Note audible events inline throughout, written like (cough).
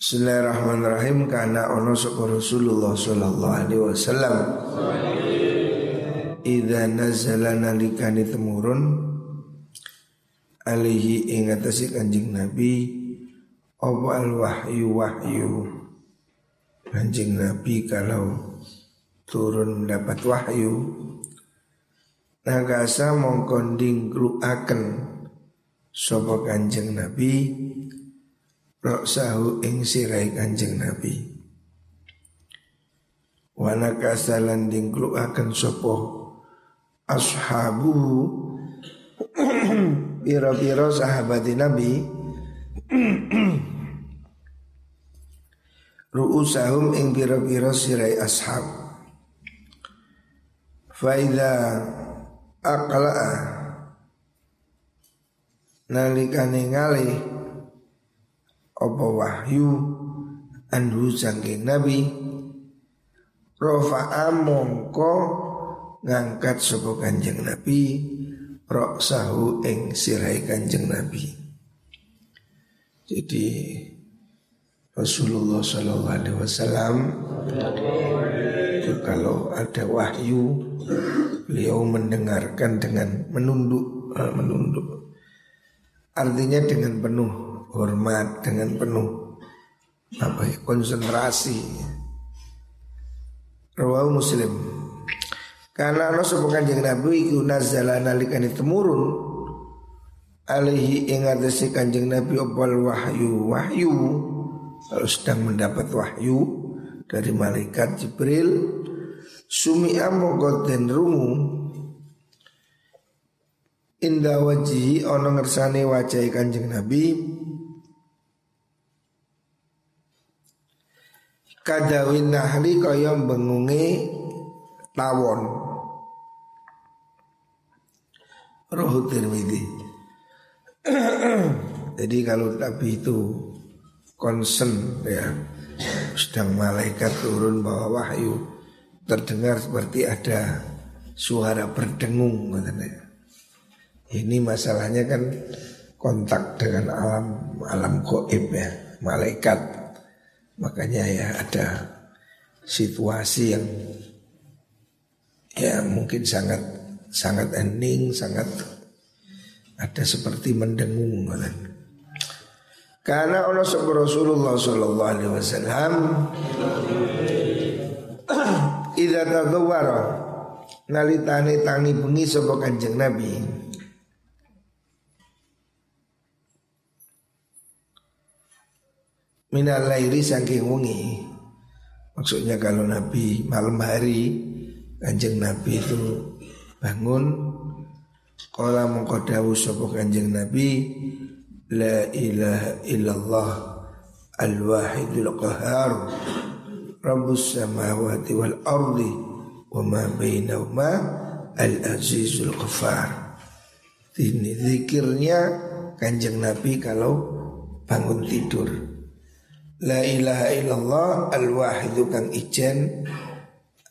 Bismillahirrahmanirrahim. Karena ono sapa Rasulullah sallallahu alaihi wasallam. Idza nazala nalikani temurun alihi ing atase Kanjeng Nabi apa al wahyu? Wahyu Kanjeng Nabi kalau turun mendapat wahyu Nagasa mongkonding kluaken Sopo kanjeng Nabi Roksahu ing sirai kanjeng Nabi. Wanakasa landing kluaken sopo Ashabu (clears throat) Piro-piro sahabati Nabi. (clears throat) Ru'usahum ing piro-piro sirai ashab. Faida aqla'a nalikane ngalih apa wahyu anhu sangking nabi? Rofa'a mongko ngangkat sapa kanjeng nabi roksahu ing sirai kanjeng nabi. Jadi Rasulullah Shallallahu Alaihi kalau ada wahyu beliau mendengarkan dengan menunduk eh, menunduk. Artinya dengan penuh hormat dengan penuh. Apa ya? Konsentrasi. Rawahu Muslim. Karena Allah sebuah kanjeng Nabi iku nazala nalikani temurun. Alaihi ing atase kanjeng Nabi opal wahyu wahyu. Kalau sedang mendapat wahyu dari malaikat Jibril. Sumi'a mongko den rungu. Indah wajihi ono ngersane wajah kanjeng Nabi Kadawin nahli kaya bengunge tawon Roh Tirmidzi (clears throat) Jadi kalau Nabi itu concern ya sedang malaikat turun bawa wahyu terdengar seperti ada suara berdengung katanya. Ini masalahnya kan kontak dengan alam alam goib ya, malaikat. Makanya ya ada situasi yang ya mungkin sangat sangat ending, sangat ada seperti mendengung katanya. Karena Allah Rasulullah Sallallahu Alaihi Wasallam (clears throat) Ida tadawara nalitane tangi bengi sapa Kanjeng Nabi. Minal lairi saking wengi. Maksudnya kalau Nabi malam hari Kanjeng Nabi itu bangun Kala mengkodawu sapa Kanjeng Nabi La ilaha illallah Al-wahidul qahar Rabbus samawati wal ardi wa ma bainahuma al azizul ghafar. Ini zikirnya kanjeng Nabi kalau bangun tidur. La ilaha illallah al wahidu kang ijen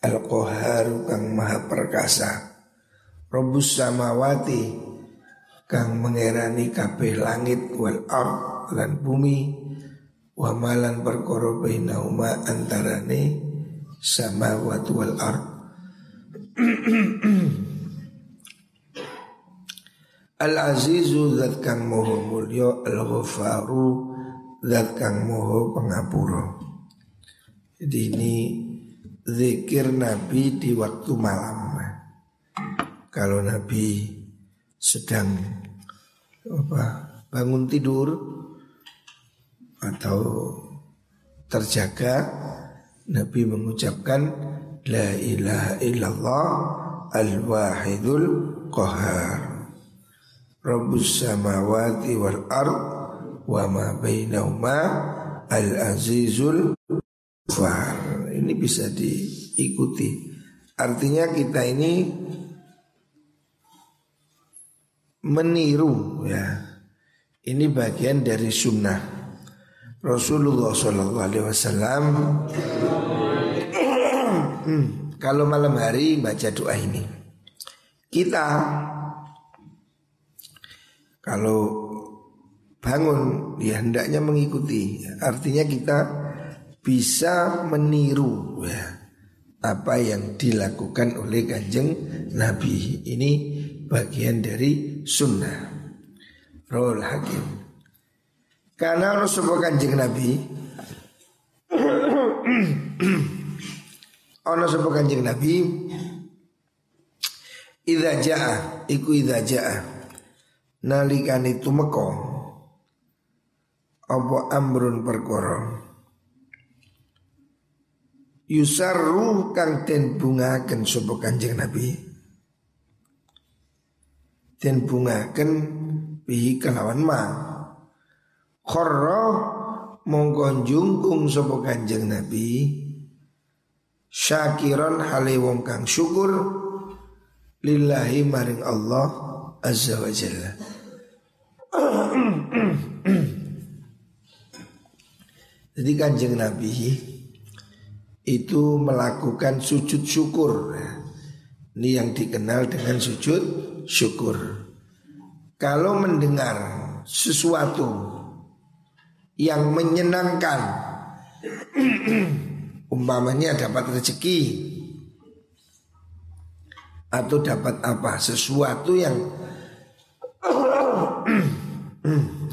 al qaharu kang maha perkasa. Rabbus samawati kang mengerani kabeh langit wal ard lan bumi wa malan perkara bainahuma antarane samawati wal ard (clears throat) Al azizu zat kang moho mulya al ghafaru zat kang moho pengapura. Jadi ini zikir Nabi di waktu malam. Kalau Nabi sedang apa bangun tidur atau terjaga Nabi mengucapkan La ilaha illallah al-wahidul qahar Rabbus samawati wal ard wa ma bainahuma al-azizul fahar Ini bisa diikuti. Artinya kita ini meniru ya. Ini bagian dari sunnah. Rasulullah Shallallahu Alaihi Wasallam hmm, kalau malam hari baca doa ini. Kita kalau bangun ya hendaknya mengikuti. Artinya kita bisa meniru ya apa yang dilakukan oleh kanjeng Nabi. Ini bagian dari sunnah. Rohul Hakim. Karena Rasulullah kanjeng Nabi (clears throat) Ono sapa kanjeng Nabi Idza jaa iku idza jaa nalikane tumeka apa amrun perkara? Yusarru kang den bungaken sapa kanjeng Nabi? Den bungaken bihi kelawan ma. Kharra mongko jungkung sapa kanjeng Nabi. Syakiran hale wong kang syukur lillahi maring Allah azza wa jalla (clears throat) Jadi kanjeng Nabi itu melakukan sujud syukur. Ini yang dikenal dengan sujud syukur. Kalau mendengar sesuatu yang menyenangkan (clears throat) umpamanya dapat rezeki atau dapat apa sesuatu yang (clears throat) hmm,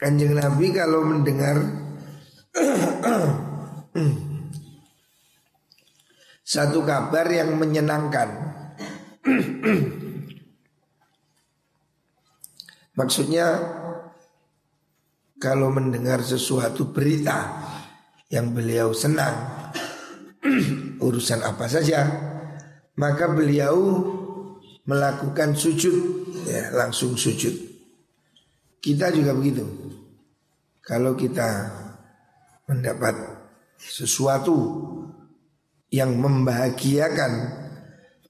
Kanjeng Nabi kalau mendengar satu kabar yang menyenangkan. Maksudnya kalau mendengar sesuatu berita yang beliau senang urusan apa saja maka beliau melakukan sujud. Ya langsung sujud. Kita juga begitu kalau kita mendapat sesuatu yang membahagiakan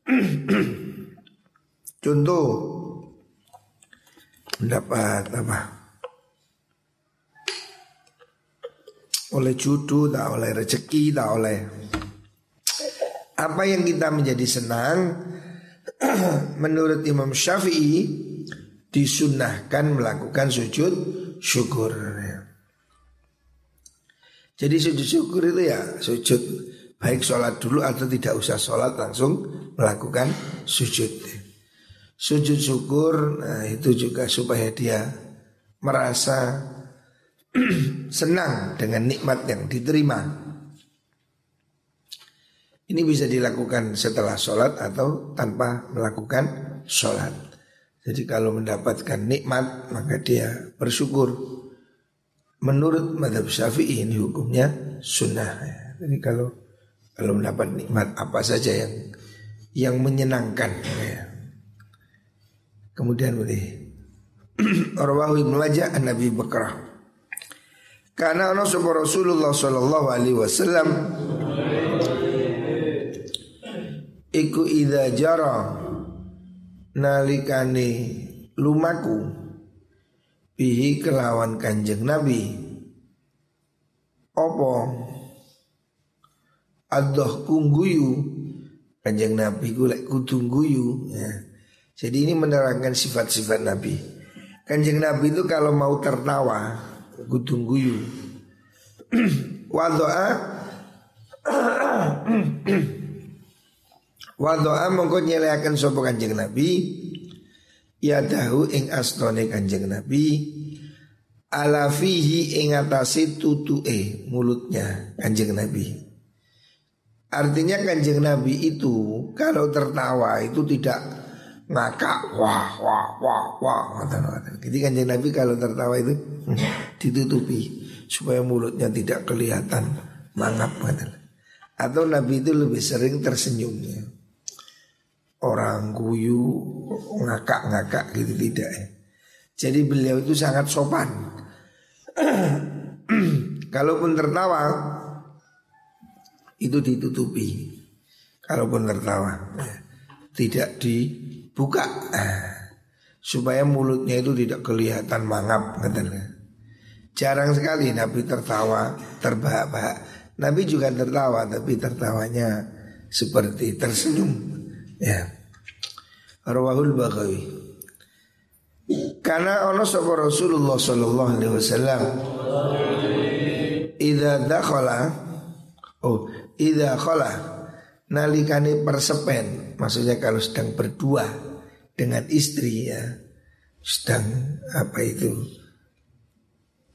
(clears throat) contoh mendapat apa oleh judu, tak oleh rezeki, tak oleh apa yang kita menjadi senang (clears throat) menurut Imam Syafi'i disunahkan melakukan sujud syukur. Jadi sujud syukur itu ya sujud baik sholat dulu atau tidak usah sholat langsung melakukan sujud. Sujud syukur nah itu juga supaya dia merasa (clears throat) senang dengan nikmat yang diterima. Ini bisa dilakukan setelah sholat atau tanpa melakukan sholat. Jadi kalau mendapatkan nikmat maka dia bersyukur. Menurut madhab syafi'i ini hukumnya sunnah. Jadi kalau kalau mendapat nikmat apa saja yang yang menyenangkan. Ya. Kemudian boleh. (clears throat) Majah an Nabi Bakrah karena ana sapa Rasulullah sallallahu alaihi wasallam iku idza jara nalikane lumaku bihi kelawan Kanjeng Nabi. Opo adoh kungguyu Kanjeng Nabi ku lek kudu guyu ya. Jadi ini menerangkan sifat-sifat Nabi. Kanjeng Nabi itu kalau mau tertawa gudung guyu. (clears throat) Wadoa. (clears throat) Wadoa mongko sapa kanjeng nabi ya dahu ing astone kanjeng nabi ala fihi ing atase tutuke mulutnya kanjeng nabi. Artinya kanjeng Nabi itu kalau tertawa itu tidak ngakak wah wah wah wah Jadi kanjeng Nabi kalau tertawa itu (laughs) ditutupi supaya mulutnya tidak kelihatan mangap Atau Nabi itu lebih sering tersenyumnya. Orang guyu ngakak-ngakak gitu tidak ya. Jadi beliau itu sangat sopan. (clears throat) Kalaupun tertawa itu ditutupi. Kalaupun tertawa ya. tidak dibuka (clears throat) supaya mulutnya itu tidak kelihatan mangap katanya. Jarang sekali Nabi tertawa terbahak-bahak. Nabi juga tertawa tapi tertawanya seperti tersenyum. Ya. Rawahul Baghawi. Karena ono sapa Rasulullah sallallahu alaihi wasallam Idza dakhala oh idza khala nalikane persepen maksudnya kalau sedang berdua dengan istri ya sedang apa itu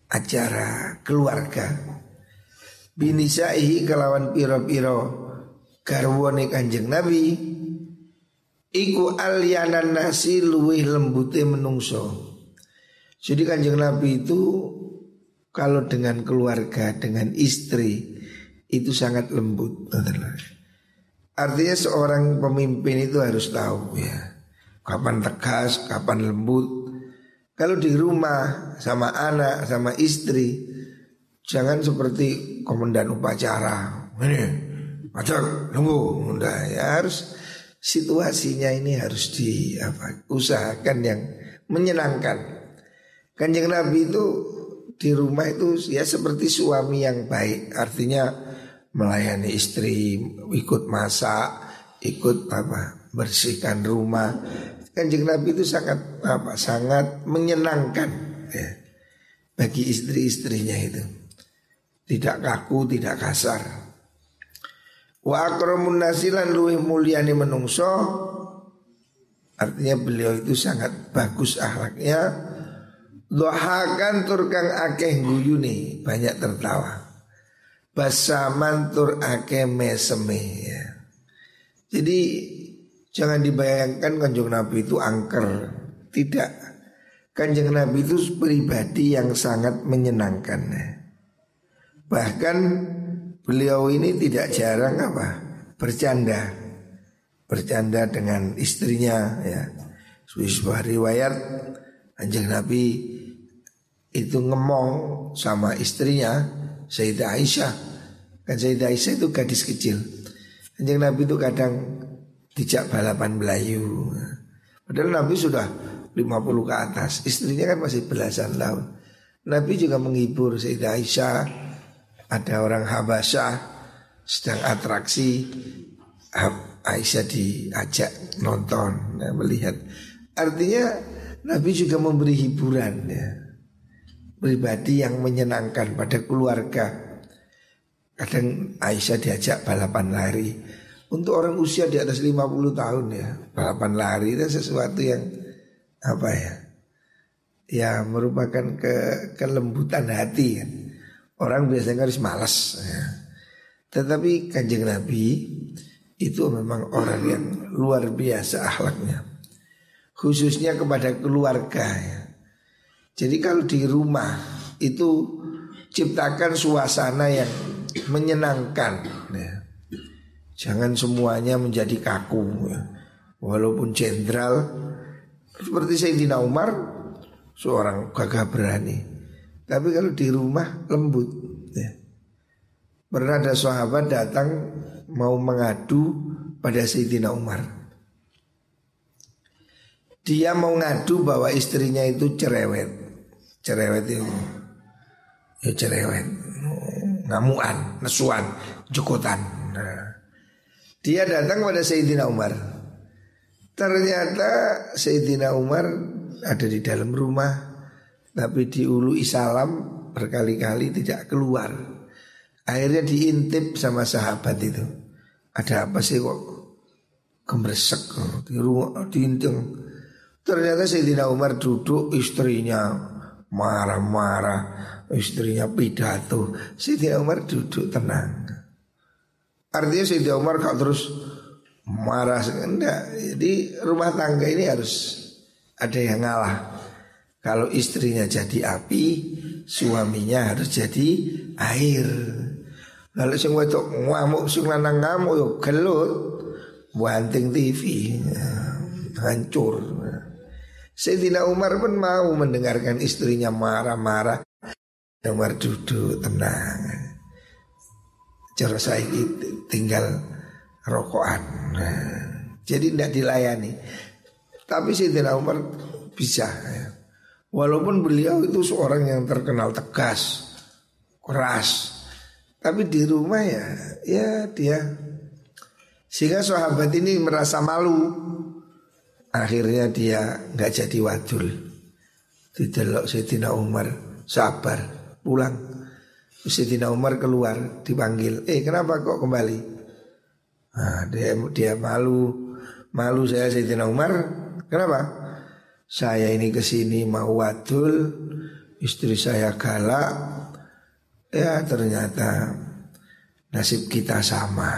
acara keluarga binisaihi kelawan piro-piro garwane kanjeng Nabi iku alyanan nasi luwih lembute menungso jadi kanjeng Nabi itu kalau dengan keluarga, dengan istri itu sangat lembut. Artinya seorang pemimpin itu harus tahu ya kapan tegas, kapan lembut. Kalau di rumah sama anak, sama istri, jangan seperti komandan upacara. Ini, macam nunggu, udah ya harus situasinya ini harus di apa usahakan yang menyenangkan. Kanjeng Nabi itu di rumah itu ya seperti suami yang baik, artinya melayani istri, ikut masak, ikut apa bersihkan rumah. Kanjeng Nabi itu sangat apa sangat menyenangkan ya, bagi istri-istrinya itu. Tidak kaku, tidak kasar. Wa akramun nasilan luwih mulyani menungso Artinya beliau itu sangat bagus akhlaknya Dohakan turkang akeh guyuni banyak tertawa. Basaman tur akeh meseme ya. Jadi jangan dibayangkan kanjeng Nabi itu angker. Tidak. Kanjeng Nabi itu pribadi yang sangat menyenangkan. Ya. Bahkan beliau ini tidak jarang apa bercanda, bercanda dengan istrinya ya. Sebuah riwayat Kanjeng Nabi itu ngemong sama istrinya Sayyidah Aisyah. Kan Sayyidah Aisyah itu gadis kecil. Kanjeng Nabi itu kadang dijak balapan Melayu. Padahal Nabi sudah 50 ke atas. Istrinya kan masih belasan tahun. Nabi juga menghibur Sayyidah Aisyah. Ada orang Habasyah sedang atraksi. Aisyah diajak nonton, ya, melihat. Artinya Nabi juga memberi hiburan ya pribadi yang menyenangkan pada keluarga. Kadang Aisyah diajak balapan lari. Untuk orang usia di atas 50 tahun ya, balapan lari itu sesuatu yang apa ya? Ya merupakan ke kelembutan hati kan. Orang biasanya harus malas ya. Tetapi kanjeng Nabi itu memang orang yang luar biasa akhlaknya. Khususnya kepada keluarga ya. Jadi kalau di rumah itu ciptakan suasana yang menyenangkan. Ya. Jangan semuanya menjadi kaku. Ya. Walaupun jenderal seperti Sayyidina Umar seorang gagah berani. Tapi kalau di rumah lembut. Ya. Pernah ada sahabat datang mau mengadu pada Sayyidina Umar. Dia mau ngadu bahwa istrinya itu cerewet cerewet itu ya cerewet ngamuan nesuan jokotan nah. dia datang pada Sayyidina Umar ternyata Sayyidina Umar ada di dalam rumah tapi di ulu isalam berkali-kali tidak keluar. Akhirnya diintip sama sahabat itu. Ada apa sih kok kemresek di rumah diintip ternyata Sayyidina Umar duduk istrinya marah-marah istrinya pidato. Sayyidina Umar duduk tenang. Artinya Sayyidina Umar kok terus marah. Enggak jadi rumah tangga ini harus ada yang ngalah kalau istrinya jadi api suaminya harus jadi air lalu sing wedok ngamuk sing lanang ngamuk yo gelut banting TV hancur Sayyidina Umar pun mau mendengarkan istrinya marah-marah. Umar duduk tenang. Cara saya tinggal rokokan. Jadi tidak dilayani. Tapi Sayyidina Umar bisa. Ya. Walaupun beliau itu seorang yang terkenal tegas, keras. Tapi di rumah ya, ya dia sehingga sahabat ini merasa malu Akhirnya dia nggak jadi wadul. Didelok Sayyidina Umar sabar pulang. Sayyidina Umar keluar dipanggil. Eh kenapa kok kembali? Nah, dia dia malu malu saya Sayyidina Umar. Kenapa? Saya ini ke sini mau wadul, istri saya galak. Ya ternyata nasib kita sama.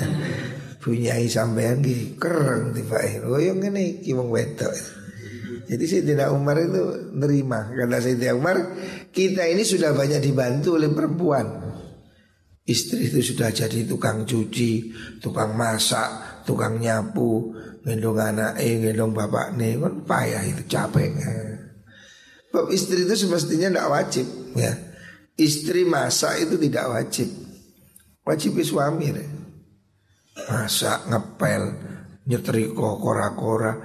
(laughs) Bunyai sampean ki keren tiba Oh yang ini kimong wedok. Jadi Sayyidina Umar itu nerima Kata Sayyidina Umar Kita ini sudah banyak dibantu oleh perempuan Istri itu sudah jadi tukang cuci Tukang masak Tukang nyapu Gendong anak eh gendong bapak nih Kan payah itu capek Bab istri itu semestinya tidak wajib ya Istri masak itu tidak wajib Wajib suami ya masak, ngepel, nyetrika, kora-kora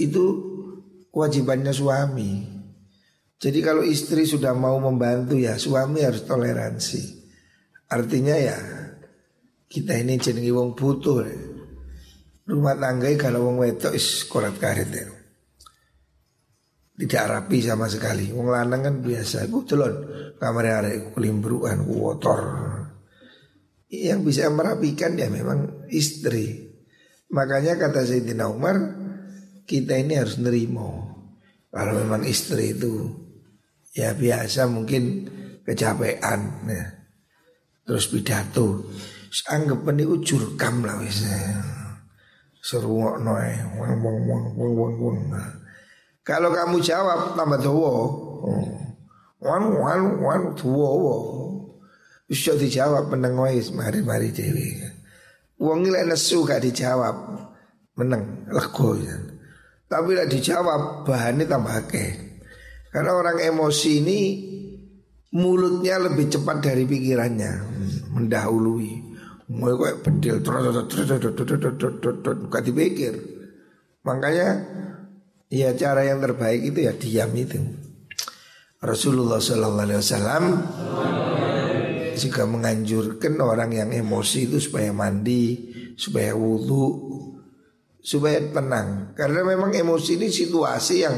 itu kewajibannya suami. Jadi kalau istri sudah mau membantu ya suami harus toleransi. Artinya ya kita ini jenengi wong butuh. Rumah tangga kalau wong wedok is korat karet ya. Tidak rapi sama sekali. Wong lanang kan biasa. Kebetulan kamar ada kelimbruan, kotor. Yang bisa merapikan ya memang istri Makanya kata Sayyidina Umar Kita ini harus nerimo Kalau memang istri itu Ya biasa mungkin kecapean ya. Terus pidato Anggap ini jurkam lah wis Seru noe wong wong wong wong wong wong Kalau kamu jawab tambah tua Wan wan wan tua bisa dijawab meneng wis mari-mari dewi. Wong lek nesu gak dijawab meneng lego ya. Tapi lek dijawab bahannya tambah akeh. Karena orang emosi ini mulutnya lebih cepat dari pikirannya, mendahului. Mau kok bedil gak dipikir. Makanya ya cara yang terbaik itu ya diam itu. Rasulullah Sallallahu Alaihi Wasallam juga menganjurkan orang yang emosi itu supaya mandi, supaya wudhu, supaya tenang. Karena memang emosi ini situasi yang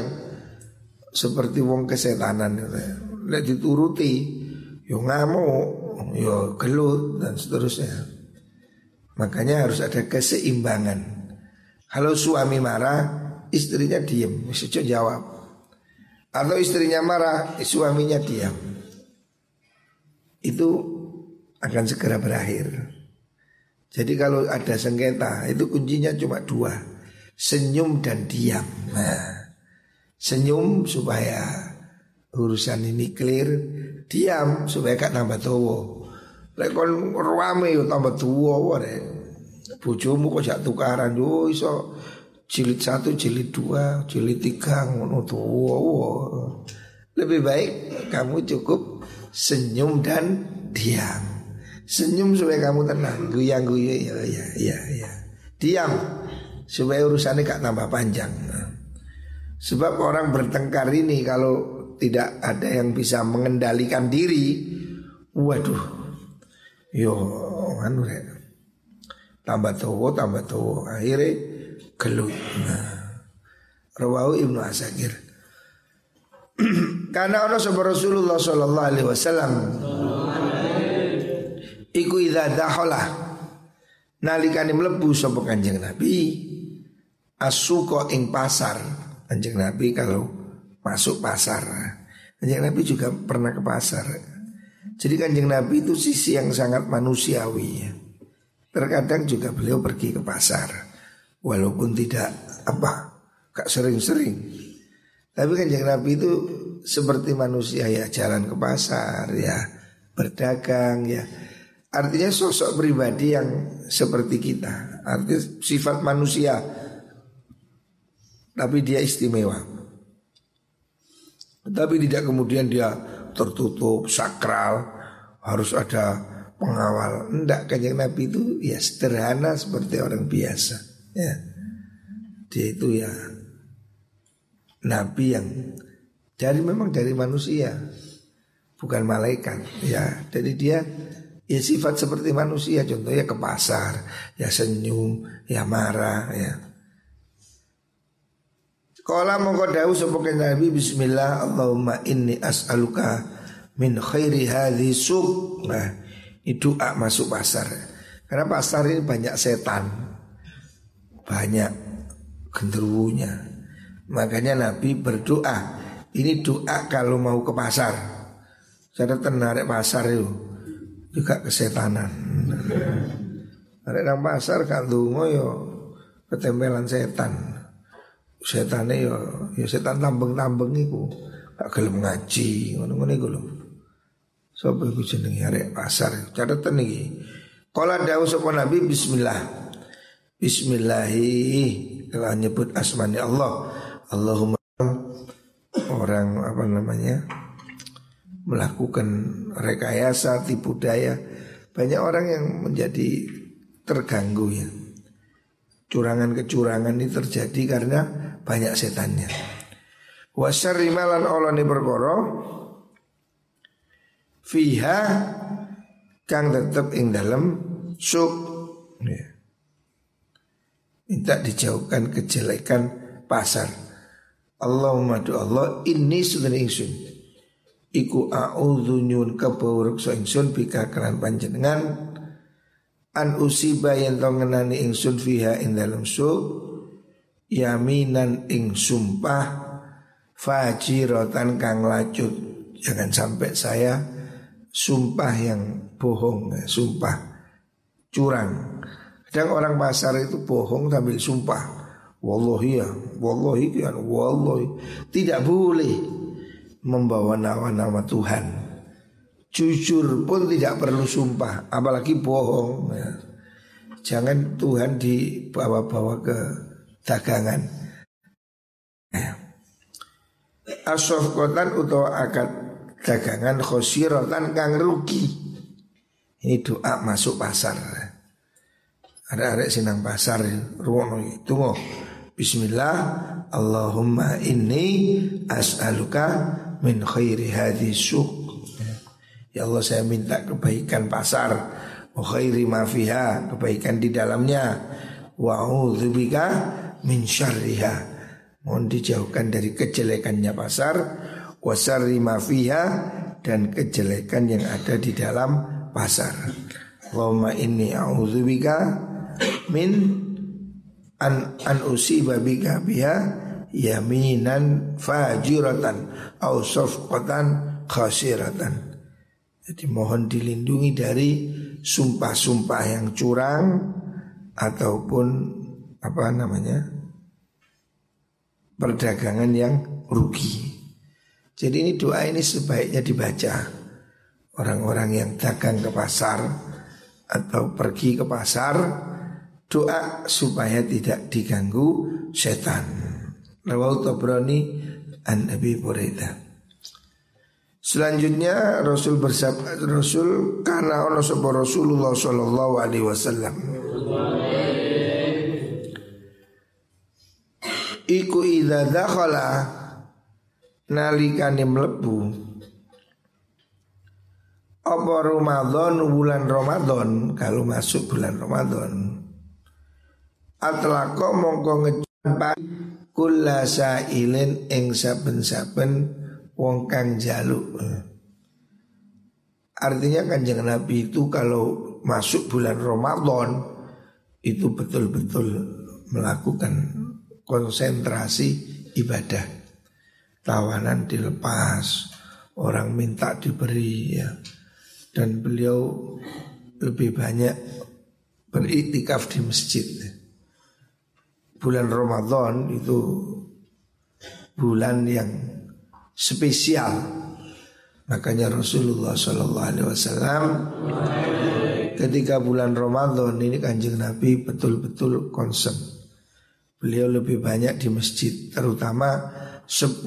seperti wong kesetanan. Lihat dituruti, yo ngamuk, yo gelut dan seterusnya. Makanya harus ada keseimbangan. Kalau suami marah, istrinya diem, mesti jawab. Atau istrinya marah, suaminya diam. Itu akan segera berakhir. Jadi kalau ada sengketa itu kuncinya cuma dua, senyum dan diam. Nah, senyum supaya urusan ini clear, diam supaya gak tambah tua. Lek kon rame yo tambah tua wae. Bojomu kok jak tukaran yo iso jilid satu, jilid dua, jilid tiga ngono tua. Lebih baik kamu cukup senyum dan diam. Senyum supaya kamu tenang Guyang guyu ya ya ya ya Diam Supaya urusannya gak tambah panjang Sebab orang bertengkar ini Kalau tidak ada yang bisa mengendalikan diri Waduh Yo anu ya Tambah tua tambah tua Akhirnya gelut nah. Rawahu Ibnu Asakir (clears throat) Karena Allah Rasulullah Sallallahu Alaihi Wasallam Iku idza dakhala nalikane mlebu sapa Kanjeng Nabi asuko ing pasar. Kanjeng Nabi kalau masuk pasar. Kanjeng Nabi juga pernah ke pasar. Jadi Kanjeng Nabi itu sisi yang sangat manusiawi. Terkadang juga beliau pergi ke pasar walaupun tidak apa gak sering-sering. Tapi Kanjeng Nabi itu seperti manusia ya jalan ke pasar ya berdagang ya Artinya sosok pribadi yang seperti kita Artinya sifat manusia Tapi dia istimewa Tapi tidak kemudian dia tertutup, sakral Harus ada pengawal. Tidak, kanjeng Nabi itu ya sederhana seperti orang biasa ya. Dia itu ya Nabi yang dari memang dari manusia Bukan malaikat ya. Jadi dia Ya sifat seperti manusia contohnya ke pasar Ya senyum Ya marah ya Kala mongko dawuh sapa Nabi bismillah Allahumma inni as'aluka min khairi hadhi suq. Nah, itu doa masuk pasar. Karena pasar ini banyak setan. Banyak genderuwonya. Makanya Nabi berdoa. Ini doa kalau mau ke pasar. Cara tenarik pasar itu juga kesetanan. Nang pasar kan dungo yo ketempelan setan setane ya ya setan tambeng-tambeng iku gak gelem ngaji ngono-ngono iku lho. Sapa iku jenenge arek pasar. Catatan iki. Kala dawuh sapa Nabi bismillah. Bismillahi telah nyebut asmani Allah. Allahumma orang apa namanya melakukan rekayasa tipu daya banyak orang yang menjadi terganggu ya curangan-kecurangan ini terjadi karena banyak setannya. Wasyarri malan ni perkara fiha kang tetep ing dalam suk ya. minta dijauhkan kejelekan pasar. Allahumma do Allah ini sudah ingsun. Iku a'udzu nyun kepawuruk so ingsun bika kelan panjenengan. An usiba yen to ngenani ingsun fiha ing dalam suk yaminan ing sumpah fajirotan kang lacut. Jangan sampai saya sumpah yang bohong sumpah curang. Kadang orang pasar itu bohong sambil sumpah. Wallahi ya wallahi ya wallahi. Tidak boleh membawa nama-nama Tuhan. Jujur pun tidak perlu sumpah apalagi bohong ya. jangan Tuhan dibawa-bawa ke dagangan. Asof kotan utawa akad dagangan khosirotan kang rugi. Ini doa masuk pasar. Ada ada sinang pasar ruang itu. Bismillah Allahumma inni as'aluka min khairi hadhi suq Ya Allah saya minta kebaikan pasar khairi ma fiha Kebaikan di dalamnya Wa bika min syarriha. Mohon dijauhkan dari kejelekannya pasar Wasarri mafiha Dan kejelekan yang ada di dalam pasar. Allahumma inni a'udzubika Min An, an usiba bika biha Yaminan fajiratan Au sofqatan khasiratan. Jadi mohon dilindungi dari Sumpah-sumpah yang curang Ataupun apa namanya perdagangan yang rugi. Jadi ini doa ini sebaiknya dibaca orang-orang yang dagang ke pasar atau pergi ke pasar doa supaya tidak diganggu setan. Rawal Tabrani an Nabi Buraidah. Selanjutnya Rasul bersabda Rasul karena Allah Rasulullah Shallallahu Alaihi Wasallam. Iku idza dakhala nalikane mlebu. Apa Ramadan bulan Ramadan? Kalau masuk bulan Ramadan. Atlaqo mongko ngejampa kula sailin ing saben-saben wong kang jaluk Artinya kanjeng Nabi itu kalau masuk bulan Ramadan itu betul-betul melakukan konsentrasi ibadah. Tawanan dilepas, orang minta diberi ya. Dan beliau lebih banyak beriktikaf di masjid. Bulan Ramadan itu bulan yang spesial. Makanya Rasulullah Shallallahu Alaihi Wasallam ketika bulan Ramadan ini kanjeng Nabi betul-betul konsen Beliau lebih banyak di masjid Terutama 10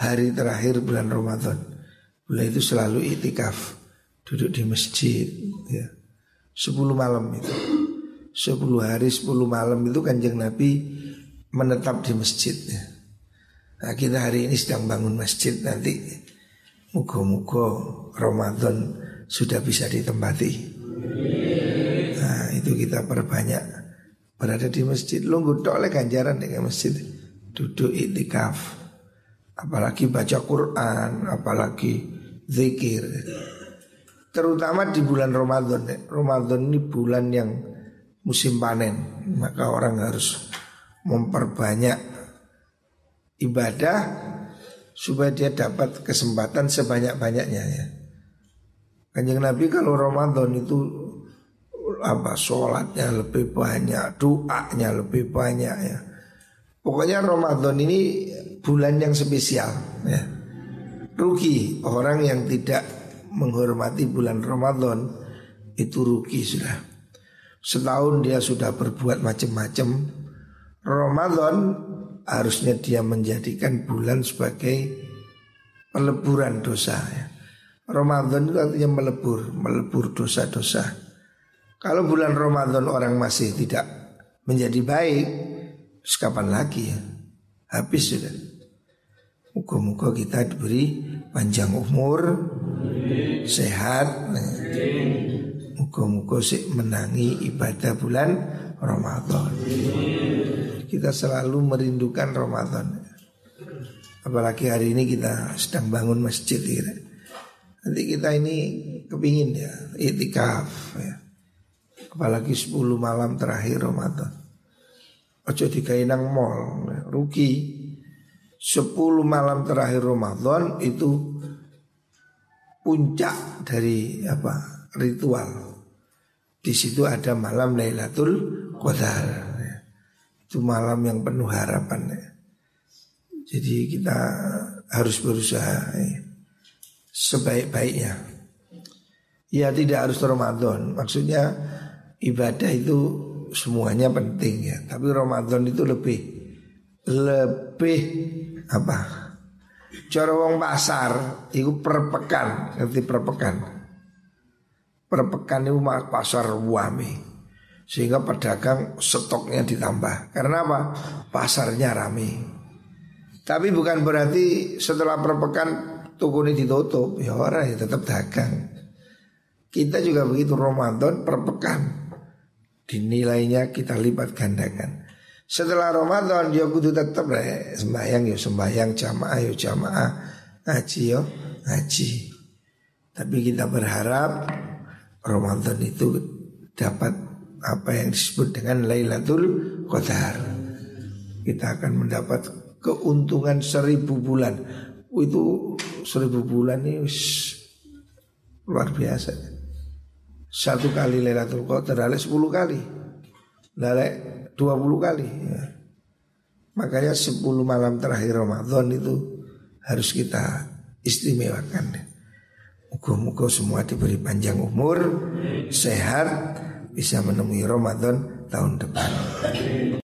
hari terakhir bulan Ramadan Beliau itu selalu itikaf Duduk di masjid ya. 10 malam itu 10 hari 10 malam itu kanjeng Nabi menetap di masjid ya. Nah kita hari ini sedang bangun masjid nanti Muka-muka Ramadan sudah bisa ditempati Nah itu kita perbanyak berada di masjid. Lu tok oleh ganjaran dengan masjid. Duduk itikaf. Apalagi baca Quran apalagi zikir. Terutama di bulan Ramadan. Ramadan ini bulan yang musim panen. Maka orang harus memperbanyak ibadah supaya dia dapat kesempatan sebanyak-banyaknya ya. Kanjeng Nabi kalau Ramadan itu apa sholatnya lebih banyak, doanya lebih banyak ya. Pokoknya Ramadan ini bulan yang spesial ya. Rugi orang yang tidak menghormati bulan Ramadan itu rugi sudah. Setahun dia sudah berbuat macam-macam. Ramadan harusnya dia menjadikan bulan sebagai peleburan dosa ya. Ramadan itu artinya melebur, melebur dosa-dosa. Kalau bulan Ramadan orang masih tidak menjadi baik, kapan lagi ya? Habis sudah. Muka-muka kita diberi panjang umur, sehat. Muka-muka sih menangi ibadah bulan Ramadan. Kita selalu merindukan Ramadan. Apalagi hari ini kita sedang bangun masjid gitu. Nanti kita ini kepingin ya itikaf ya. Apalagi 10 malam terakhir Ramadan. Ojo dikainang mall, rugi. 10 malam terakhir Ramadan itu puncak dari apa ritual. Di situ ada malam Lailatul Qadar. Ya. Itu malam yang penuh harapan ya. Jadi kita harus berusaha ya sebaik-baiknya. Ya tidak harus Ramadan. Maksudnya ibadah itu semuanya penting ya. Tapi Ramadan itu lebih lebih apa? Cara wong pasar itu perpekan, ngerti perpekan. Perpekan itu pasar wami. Sehingga pedagang stoknya ditambah. Karena apa? Pasarnya rame. Tapi bukan berarti setelah perpekan toko ini ditutup ya orang ya tetap dagang kita juga begitu Ramadan per pekan dinilainya kita lipat gandakan. Setelah Ramadan ya kudu tetap lah sembahyang ya sembahyang jamaah ya jamaah. Ngaji ya ngaji tapi kita berharap Ramadan itu dapat apa yang disebut dengan Lailatul Qadar. Kita akan mendapat keuntungan seribu bulan. Itu seribu bulan ini luar biasa. Satu kali Lailatul Qadar ada sepuluh kali. Lale dua puluh kali. Ya. Makanya sepuluh malam terakhir Ramadan itu harus kita istimewakan. Muka-muka semua diberi panjang umur, sehat, bisa menemui Ramadan tahun depan.